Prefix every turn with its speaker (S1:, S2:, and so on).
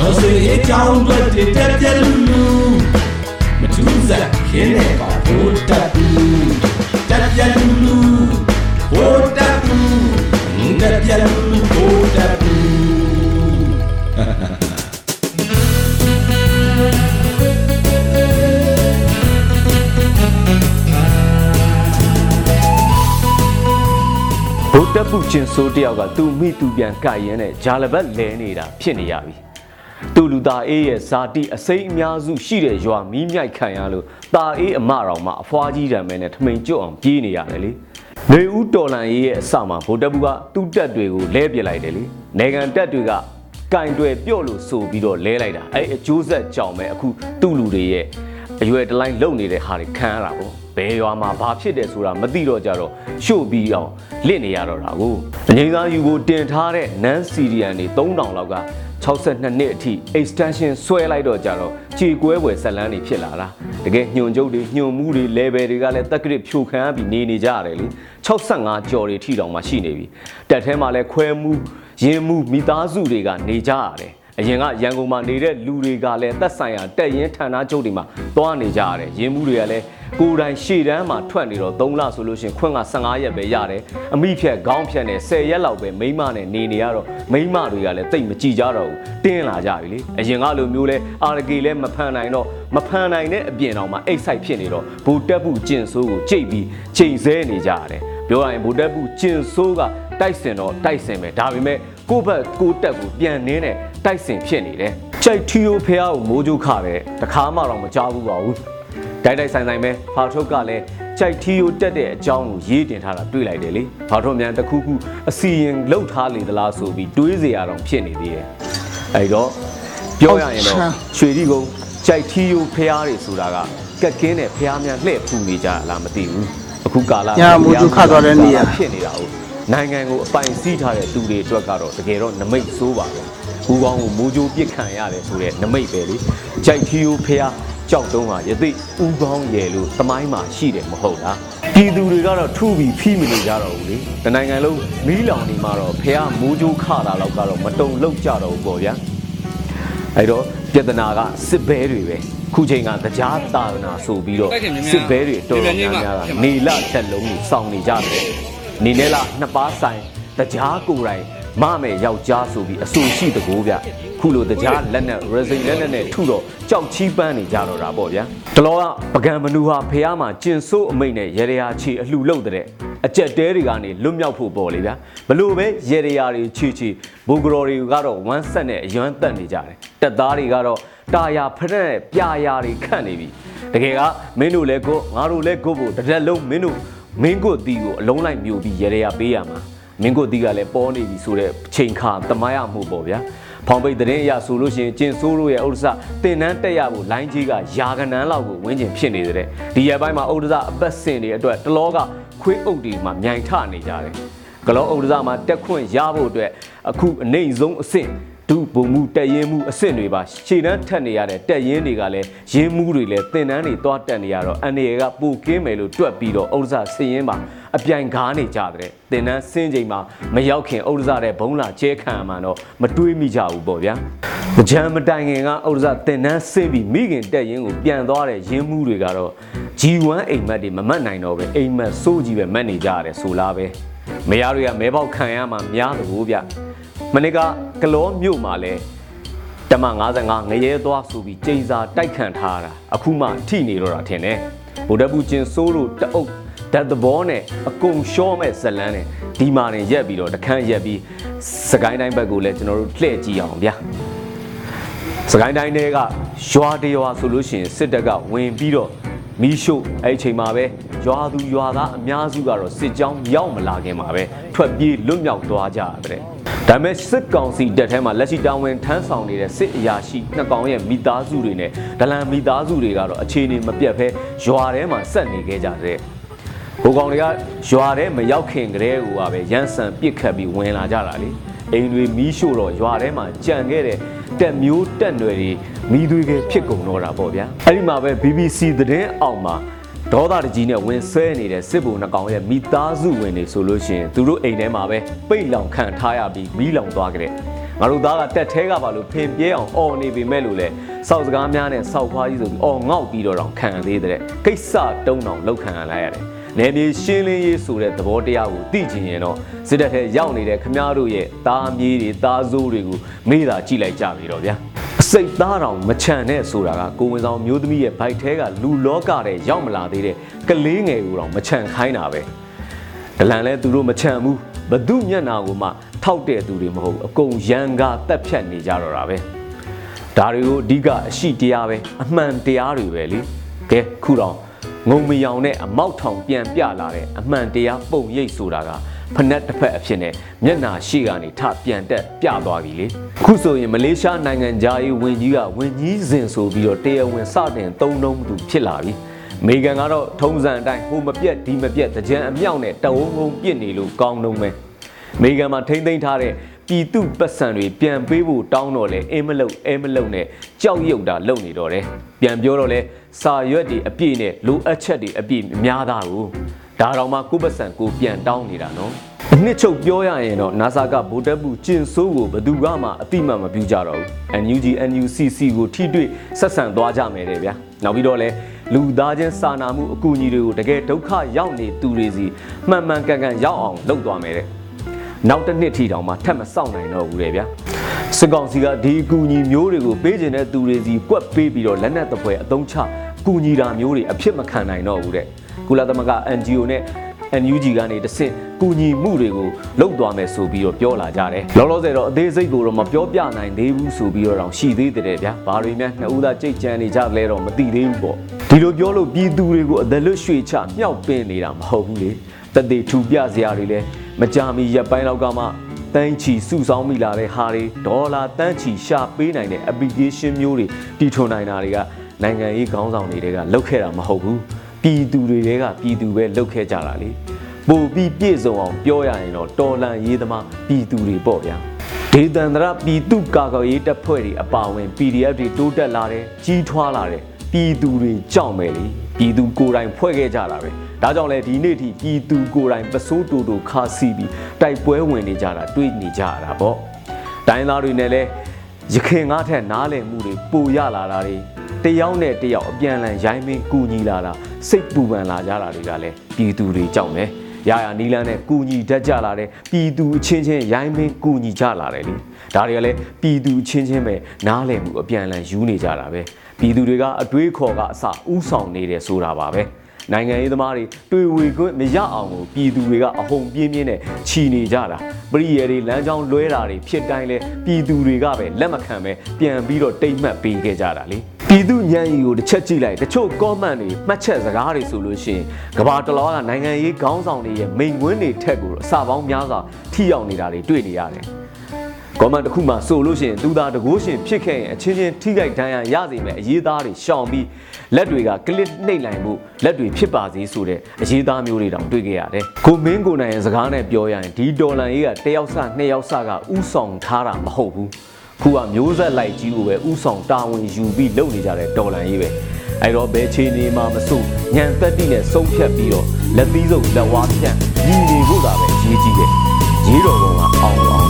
S1: တော်ဆွေအကြောင်းတွေတက်ပြက်လူလူမထူးစားခင်းနေပါဘိုးတက်ဘူးတက်ပြက်လူလူဘိုးတက်ဘူးတက်ပြက်လူလူဘိုးတက်ဘူး
S2: ဗုဒ္ဓပုကျင်ဆိုးတယောက်ကသူမိသူပြန်ကြိုက်ရင်နဲ့ဂျာလဘတ်လဲနေတာဖြစ်နေရပြီ သူလူသားအေးရဲ့ဇာတိအစိမ့်အများစုရှိတဲ့ရွာမီးမြိုက်ခံရလို့ตาအေးအမတော်မှအဖွားကြီးတံမဲနဲ့ထမိန်ကျွတ်အောင်ပြေးနေရတယ်လေနေဦးတော်လန်ရေးရဲ့အစမှာဗုဒ္ဓပုကသူ့တက်တွေကိုလဲပြလိုက်တယ်လေနေကန်တက်တွေကကင်တွေပြော့လို့ဆိုပြီးတော့လဲလိုက်တာအဲ့အကျိုးဆက်ကြောင့်ပဲအခုသူ့လူတွေရဲ့အရွယ်တလိုင်းလုံနေတဲ့ဟာတွေခံရတာပေါ့ဘယ်ရွာမှာဘာဖြစ်တယ်ဆိုတာမသိတော့ကြတော့ရှို့ပြီးအောင်လစ်နေရတော့တာကိုအငိမ့်သားယူကိုတင်ထားတဲ့ non Syrian တွေ3000လောက်က 62နှစ်အထိ extension ဆွဲလိုက်တော့ကြတော့ခြေကွဲပွဲဇက်လန်းတွေဖြစ်လာတာတကယ်ညွန်ကျုပ်တွေညွန်မှုတွေ level တွေကလည်းတက်ကရစ်ဖြိုခံရပြီးနေနေကြရတယ်လေ65ကြော်တွေထိတောင်မှရှိနေပြီတက်ထဲမှာလည်းခွဲမှုရင်မှုမိသားစုတွေကနေကြရတယ်အရင်ကရန်ကုန်မှာနေတဲ့လူတွေကလည်းသက်ဆိုင်ရာတက်ရင်ဌာနချုပ်တွေမှာသွားနေကြရတယ်ရင်းမှုတွေကလည်း ကိုယ်တိုင်ရှေ့တန်းမှာထွက်နေတော့3လဆိုလို့ရှိရင်ခွင့်က15ရက်ပဲရတယ်အမိဖြက်ခေါင်းဖြက်နဲ့10ရက်လောက်ပဲမိမနဲ့နေနေရတော့မိမတွေကလည်းတိတ်မကြည့်ကြတော့ဘူးတင်းလာကြပြီလေအရင်ကလိုမျိုးလဲအာရကေလည်းမဖန်နိုင်တော့မဖန်နိုင်တဲ့အပြင်တော့မှအိတ်ဆိုင်ဖြစ်နေတော့ဘူတက်ဘူးကျင်ဆိုးကိုကြိတ်ပြီးချိန်ဆဲနေကြရတယ်ပြောရရင်ဘူတက်ဘူးကျင်ဆိုးကတိုက်စင်တော့တိုက်စင်ပဲဒါပေမဲ့ကိုယ့်ဘက်ကိုယ့်တက်ကိုပြန်နင်းတဲ့တိုက်စင်ဖြစ်နေတယ်ကြိုက်ထီယိုဖះကိုမိုးကြိုးခတယ်တခါမှတော့မကြောက်ဘူးပါဘူး ဒိုက်တိုက်ဆိုင်ဆိုင်ပဲဖာထုတ်ကလည်းကြိုက်ထီယိုတက်တဲ့အကြောင်းကိုရေးတင်ထားတာတွေ့လိုက်တယ်လေဖာထုတ်မြန်တခုခုအစီရင်လောက်ထားလေသလားဆိုပြီးတွေးစရာတော့ဖြစ်နေသေးတယ်အဲ့တော့ပြောရရင်တော့ရွှေဒီကုန်းကြိုက်ထီယိုဖျားတွေဆိုတာကကက်ကင်းတဲ့ဖျားများလှည့်ဖူနေကြလားမသိဘူးအခုကာလ
S3: ညာမူတုခတ်သွားတဲ့နေရာ
S2: ဖြစ်နေတာဟုတ်နိုင်ငံကိုအပိုင်စီးထားတဲ့သူတွေအတွက်ကတော့တကယ်တော့နမိတ်ဆိုးပါပဲ။ဘူကောင်းကိုမိုးကြိုးပစ်ခံရတယ်ဆိုတဲ့နမိတ်ပဲလေ။ကြိုက်ထီယိုဖျား ကြောက်တုံးဟာယသိဥကောင်းရယ်လို့သမိုင်းမှာရှိတယ်မဟုတ်လားပြည်သူတွေကတော့ထူပြီးဖိမနေကြတော့ဘူးလေတနိုင်ငံလုံးမီးလောင်နေမှာတော့ဖះမိုးကြိုးခတာလောက်ကတော့မတုံလောက်ကြတော့ဘူးပေါ့ဗျာအဲ့တော့ပြဿနာကစစ်ဘဲတွေပဲခုချိန်ကတရားတာဝနာဆိုပြီးတော့စစ်ဘဲတွေတော်တော်များများကနေလတက်လုံးကိုစောင့်နေကြတယ်နေနဲ့လားနှစ်ပါးဆိုင်တရားကိုယ်တိုင် မမယ်ယောက်ျားဆိုပြီးအဆူရှိတကိုးဗျခုလိုတရားလက်နဲ့ resin လက်နဲ့နဲ့ထုတော့ကြောက်ချီးပန်းနေကြတော့တာပေါ့ဗျာတလောကပကံမနူဟာဖះမှာကျင်ဆိုးအမိတ်နဲ့ရေရာချီအလှလုတ်တဲ့အကြက်တဲတွေကနေလွတ်မြောက်ဖို့ပေါ်လေဗျာဘလို့ပဲရေရာတွေချီချီဘူဂရော်တွေကတော့ဝမ်းဆက်နဲ့အယွမ်းတက်နေကြတယ်တက်သားတွေကတော့တာယာဖရက်နဲ့ပြာယာတွေခန့်နေပြီတကယ်ကမင်းတို့လည်းကိုငါတို့လည်းကိုဖို့တစ်ရက်လုံးမင်းတို့မင်းကိုတီကိုအလုံးလိုက်မျိုးပြီးရေရာပေးရမှာ မင်းကိုတီကလည်းပေါ်နေပြီဆိုတဲ့ချိန်ခါတမရမှုပေါ့ဗျာဖောင်ပိတ်သတင်းအရဆိုလို့ရှိရင်ကျင်ဆိုးတို့ရဲ့ဥဒ္ဒစတင်နန်းတက်ရဖို့လိုင်းကြီးကယာကနန်းလောက်ကိုဝင်းကျင်ဖြစ်နေတဲ့ဒီရက်ပိုင်းမှာဥဒ္ဒစအပတ်စင်တွေအတွက်တလောကခွေးအုပ်တွေမှာမြိုင်ထနေကြတယ်ဂလောဥဒ္ဒစမှာတက်ခွင့်ရဖို့အတွက်အခုအနေဆုံးအဆင့် ဒုဗုံမှုတက်ရင်မှုအဆင့်တွေပါခြေတန်းထက်နေရတဲ့တက်ရင်တွေကလည်းရင်းမှုတွေလည်းတင်တန်းတွေသွားတက်နေရတော့အန်ရီကပိုကင်းမယ်လို့တွက်ပြီးတော့ဥဒ္ဒစဆင်းရင်ပါအပြိုင်ကားနေကြတဲ့တင်တန်းဆင်းချိန်မှာမရောက်ခင်ဥဒ္ဒစတဲ့ဘုံလာကျဲခံမှတော့မတွေးမိကြဘူးပေါ့ဗျာကြံမတိုင်ခင်ကဥဒ္ဒစတင်တန်းဆင်းပြီးမိခင်တက်ရင်ကိုပြန်သွားတဲ့ရင်းမှုတွေကတော့ G1 အိမ်မက်တွေမမတ်နိုင်တော့ပဲအိမ်မက်စိုးကြီးပဲမတ်နေကြရတယ်ဆိုလားပဲမယားတွေကမဲပေါက်ခံရမှများသလိုဗျမနစ်က ကလောမြို့မှာလဲတမ55ငရဲသွားဆိုပြီးကြိန်စာတိုက်ခံထားတာအခုမှထိနေတော့တာထင်တယ်ဗုဒ္ဓဘူးကျင်စိုးလို့တအုပ်ဓာတ်သဘောနဲ့အကုန်ရှော့မဲ့ဇလန်းနဲ့ဒီမာရင်ရက်ပြီးတော့တခန့်ရက်ပြီးစကိုင်းတိုင်းဘက်ကိုလည်းကျွန်တော်တို့လှည့်ကြည့်အောင်ဗျာစကိုင်းတိုင်းတွေကရွာတရွာဆိုလို့ရှိရင်စစ်တပ်ကဝင်ပြီးတော့မီးရှို့အဲ့ဒီချိန်မှာပဲရွာသူရွာသားအများစုကတော့စစ်ကြောင်းရောက်မလာခင်မှာပဲ ထွက်ပြေးလွတ်မြောက်သွားကြရတယ်ဒါပေမဲ့စစ်ကောင်စီတပ်ထဲမှာလက်ရှိတာဝန်ထမ်းဆောင်နေတဲ့စစ်အရာရှိနှစ်ကောင်ရဲ့မိသားစုတွေနဲ့ဒလန်မိသားစုတွေကတော့အခြေအနေမပြတ်ဘဲရွာထဲမှာဆက်နေခဲ့ကြတဲ့ဘိုးကောင်တွေကရွာထဲမရောက်ခင်ကတည်းကပဲရန်ဆန်ပစ်ခတ်ပြီးဝင်လာကြတာလေအိမ်တွေမီးရှို့တော့ရွာထဲမှာကြံခဲ့တဲ့တက်မျိုးတက်နွယ်တွေမိသွေးကဖြစ်ကုန်တော့တာပေါ့ဗျာအဲ့ဒီမှာပဲ BBC သတင်းအောင်မှာ ဒေါသတကြီးနဲ့ဝင်ဆွဲနေတဲ့စစ်ဗိုလ်နှကောင်ရဲ့မိသားစုဝင်တွေဆိုလို့ရှိရင်သူတို့အိမ်ထဲမှာပဲပိတ်လောင်ခံထားရပြီးမီးလောင်သွားကြတဲ့ငါတို့သားကတက်သေးကပါလို့ဖင်ပြဲအောင်អော်နေပေမဲ့လို့လေစောက်စကားများနဲ့စောက်ဖွားကြီးဆိုပြီးអော်ငေါက်ပြီးတော့တောင်ခံရသေးတဲ့ကိစ္စတုံးတောင်လောက်ခံရလိုက်ရတယ်နေမြေရှင်းလင်းရေးဆိုတဲ့သဘောတရားကိုသိချင်ရင်တော့စစ်တပ်ထဲရောက်နေတဲ့ခမားတို့ရဲ့သားမြေးတွေသားစိုးတွေကိုမေးတာကြည့်လိုက်ကြပြီတော့ဗျာအ စိတ်သားတောင်မချန်နဲ့ဆိုတာကကိုဝင်ဆောင်မျိုးသမီးရဲ့ဘိုက်ထဲကလူလောကတဲ့ရောက်မလာသေးတဲ့ကလေးငယ်ကိုတော့မချန်ခိုင်းတာပဲဒလန်လဲသူတို့မချန်ဘူးဘသူမျက်နာကိုမှထောက်တဲ့သူတွေမဟုတ်ဘူးအကုန်ရန်ကားတက်ဖြတ်နေကြတော့တာပဲဒါတွေကိုအဓိကအရှိတရားပဲအမှန်တရားတွေပဲလေကဲခုတော့ငုံမယောင်နဲ့အမောက်ထောင်ပြန်ပြလာတဲ့အမှန်တရားပုံရိပ်ဆိုတာက ဖနက်တစ်ဖက်အဖြစ်နဲ့မျက်နာရှိကနေထပြန်တက်ပြသွားပြီလေခုဆိုရင်မလေးရှားနိုင်ငံသားရေးဝန်ကြီးကဝန်ကြီးစဉ်ဆိုပြီးတော့တရားဝင်စတင်သုံးနှုံးသူဖြစ်လာပြီအမေရိကန်ကတော့ထုံးစံအတိုင်းဟိုမပြက်ဒီမပြက်တကြံအမြောက်နဲ့တဝုံဝုံပြစ်နေလို့ကောင်းတော့မယ်အမေရိကန်မှာထိမ့်သိမ်းထားတဲ့ပြည်သူပတ်စံတွေပြန်ပေးဖို့တောင်းတော့လဲအင်းမလုံအဲမလုံနဲ့ကြောက်ရွံ့တာလုံနေတော့တယ်ပြန်ပြောတော့လဲစာရွက်တွေအပြည့်နဲ့လိုအပ်ချက်တွေအပြည့်များသားကို ဒါတော့မှကိုပတ်စံကိုပြန်တောင်းနေတာနော်အနှစ်ချုပ်ပြောရရင်တော့ NASA ကဗိုလ်တပ်ဘူးကျင်ဆိုးကိုဘယ်သူမှအတိမတ်မပြုကြတော့ဘူး NUG NUCC ကိုထိတွေ့ဆက်ဆံသွားကြမယ်တဲ့ဗျာနောက်ပြီးတော့လဲလူသားချင်းစာနာမှုအကူအညီတွေကိုတကယ်ဒုက္ခရောက်နေသူတွေစီမှန်မှန်ကန်ကန်ရောက်အောင်လုပ်သွားမယ်တဲ့နောက်တစ်နှစ်ထိတောင်မှထပ်မစောင့်နိုင်တော့ဘူးတဲ့ဗျာစစ်ကောင်စီကဒီအကူအညီမျိုးတွေကိုပေးခြင်းတဲ့သူတွေစီကွက်ပေးပြီးတော့လက်နက်တပွဲအသုံးချကူညီတာမျိုးတွေအဖြစ်မခံနိုင်တော့ဘူးတဲ့ ကုလသမဂ္ဂ NGO နဲ့ NUG ကနေတဆင့်ကူညီမှုတွေကိုလုပ်သွားမယ်ဆိုပြီးတော့ပြောလာကြတယ်။လောလောဆယ်တော့အသေးစိတ်ကိုတော့မပြောပြနိုင်သေးဘူးဆိုပြီးတော့တောင်ရှိသေးတယ်ဗျာ။ဘာတွေများနှစ်ဦးသားကြိတ်ကြံနေကြလဲတော့မသိသေးဘူးပေါ့။ဒီလိုပြောလို့ပြည်သူတွေကိုအသက်လွတ်ရွှေချမြောက်ပင်းနေတာမဟုတ်ဘူးလေ။တသေးထူပြစရာတွေလည်းမကြမီရက်ပိုင်းလောက်ကမှတန်းချီစုဆောင်းမိလာတဲ့ဟာတွေဒေါ်လာတန်းချီရှာပေးနိုင်တဲ့ application မျိုးတွေတီထွန်နိုင်တာတွေကနိုင်ငံရေးခေါင်းဆောင်တွေကလောက်ခဲ့တာမဟုတ်ဘူး။ ပြည်သူတွေကပြည်သူပဲလောက်ခဲ့ကြတာလေပို့ပြီးပြည့်စုံအောင်ပြောရရင်တော့တော်လန်ရေးသမားပြည်သူတွေပေါ့ဗျာဒေသန္တရပြည်သူကာကွယ်ရေးတပ်ဖွဲ့တွေအပါအဝင် PDF တွေတိုးတက်လာတယ်ကြီးထွားလာတယ်ပြည်သူတွေကြောက်မယ်လေပြည်သူကိုယ်တိုင်ဖွဲ့ခဲ့ကြတာပဲဒါကြောင့်လဲဒီနေ့ထိပြည်သူကိုယ်တိုင်ပစိုးတူတူခါစီပြီးတိုက်ပွဲဝင်နေကြတာတွေ့နေကြရတာပေါ့တိုင်းသားတွေနဲ့လဲရခင်ငါထက်နားလည်မှုတွေပိုရလာတာတွေ တယောက်နဲ့တယောက်အပြန်အလှန်ရိုင်းမင်းကူညီလာတာစိတ်ပူပန်လာကြတာတွေကလည်းပြည်သူတွေကြောက်မယ်ရရနီလန်းနဲ့ကူညီတတ်ကြလာတယ်ပြည်သူအချင်းချင်းရိုင်းမင်းကူညီကြလာတယ်လေဒါတွေကလည်းပြည်သူအချင်းချင်းပဲနားလည်မှုအပြန်အလှန်ယူနေကြတာပဲပြည်သူတွေကအတွေးခေါ်ကအစဥဆောင်နေတယ်ဆိုတာပါပဲနိုင်ငံရေးသမားတွေတွေ့ဝေခွင့်မရအောင်ကိုပြည်သူတွေကအဟုန်ပြင်းပြင်းနဲ့ခြီနေကြတာပရိယေတွေလမ်းကြောင်းလွဲတာတွေဖြစ်တိုင်းလဲပြည်သူတွေကပဲလက်မခံပဲပြန်ပြီးတော့တိတ်မှတ်ပေးခဲ့ကြတာလေ ပြည်သူညံရီကိုတစ်ချက်ကြည့်လိုက်တချို့ comment တွေမှတ်ချက်စကားတွေဆိုလို့ရှိရင်ကဘာတလောကနိုင်ငံရေးခေါင်းဆောင်တွေရဲ့မိန်ဝင်းတွေထက်ကိုအစာပေါင်းများစွာထိရောက်နေတာတွေတွေ့နေရတယ်ကောမန်တစ်ခုမှဆိုလို့ရှိရင်သူသာတကိုးရှင်ဖြစ်ခဲ့ရင်အချင်းချင်းထိခိုက်ဒဏ်ရာရစေမယ်အရေးသားတွေရှောင်ပြီးလက်တွေကကလစ်နှိပ်လိုက်မှုလက်တွေဖြစ်ပါစေဆိုတဲ့အရေးသားမျိုးတွေတောင်တွေ့ခဲ့ရတယ်။ကိုမင်းကိုနိုင်ရဲ့စကားနဲ့ပြောရရင်ဒီဒေါ်လာကြီးကတယောက်စနှစ်ယောက်စကဥဆောင်ထားတာမဟုတ်ဘူး။ ခုကမျိုးဆက်လိုက်ကြီးကိုပဲဥဆောင်တာဝန်ယူပြီးလုပ်နေကြတဲ့ဒေါ်လာကြီးပဲ။အဲ့တော့ဘယ်ခြေနေမှာမစိုးညံသက်တိနဲ့ဆုံးဖြတ်ပြီးတော့လက်သီးစုပ်လက်ဝါးဖြန့်ညီနေဖို့သာပဲအရေးကြီးတယ်။ရေးတော်ကောင်ကအောင်အောင်ပြီး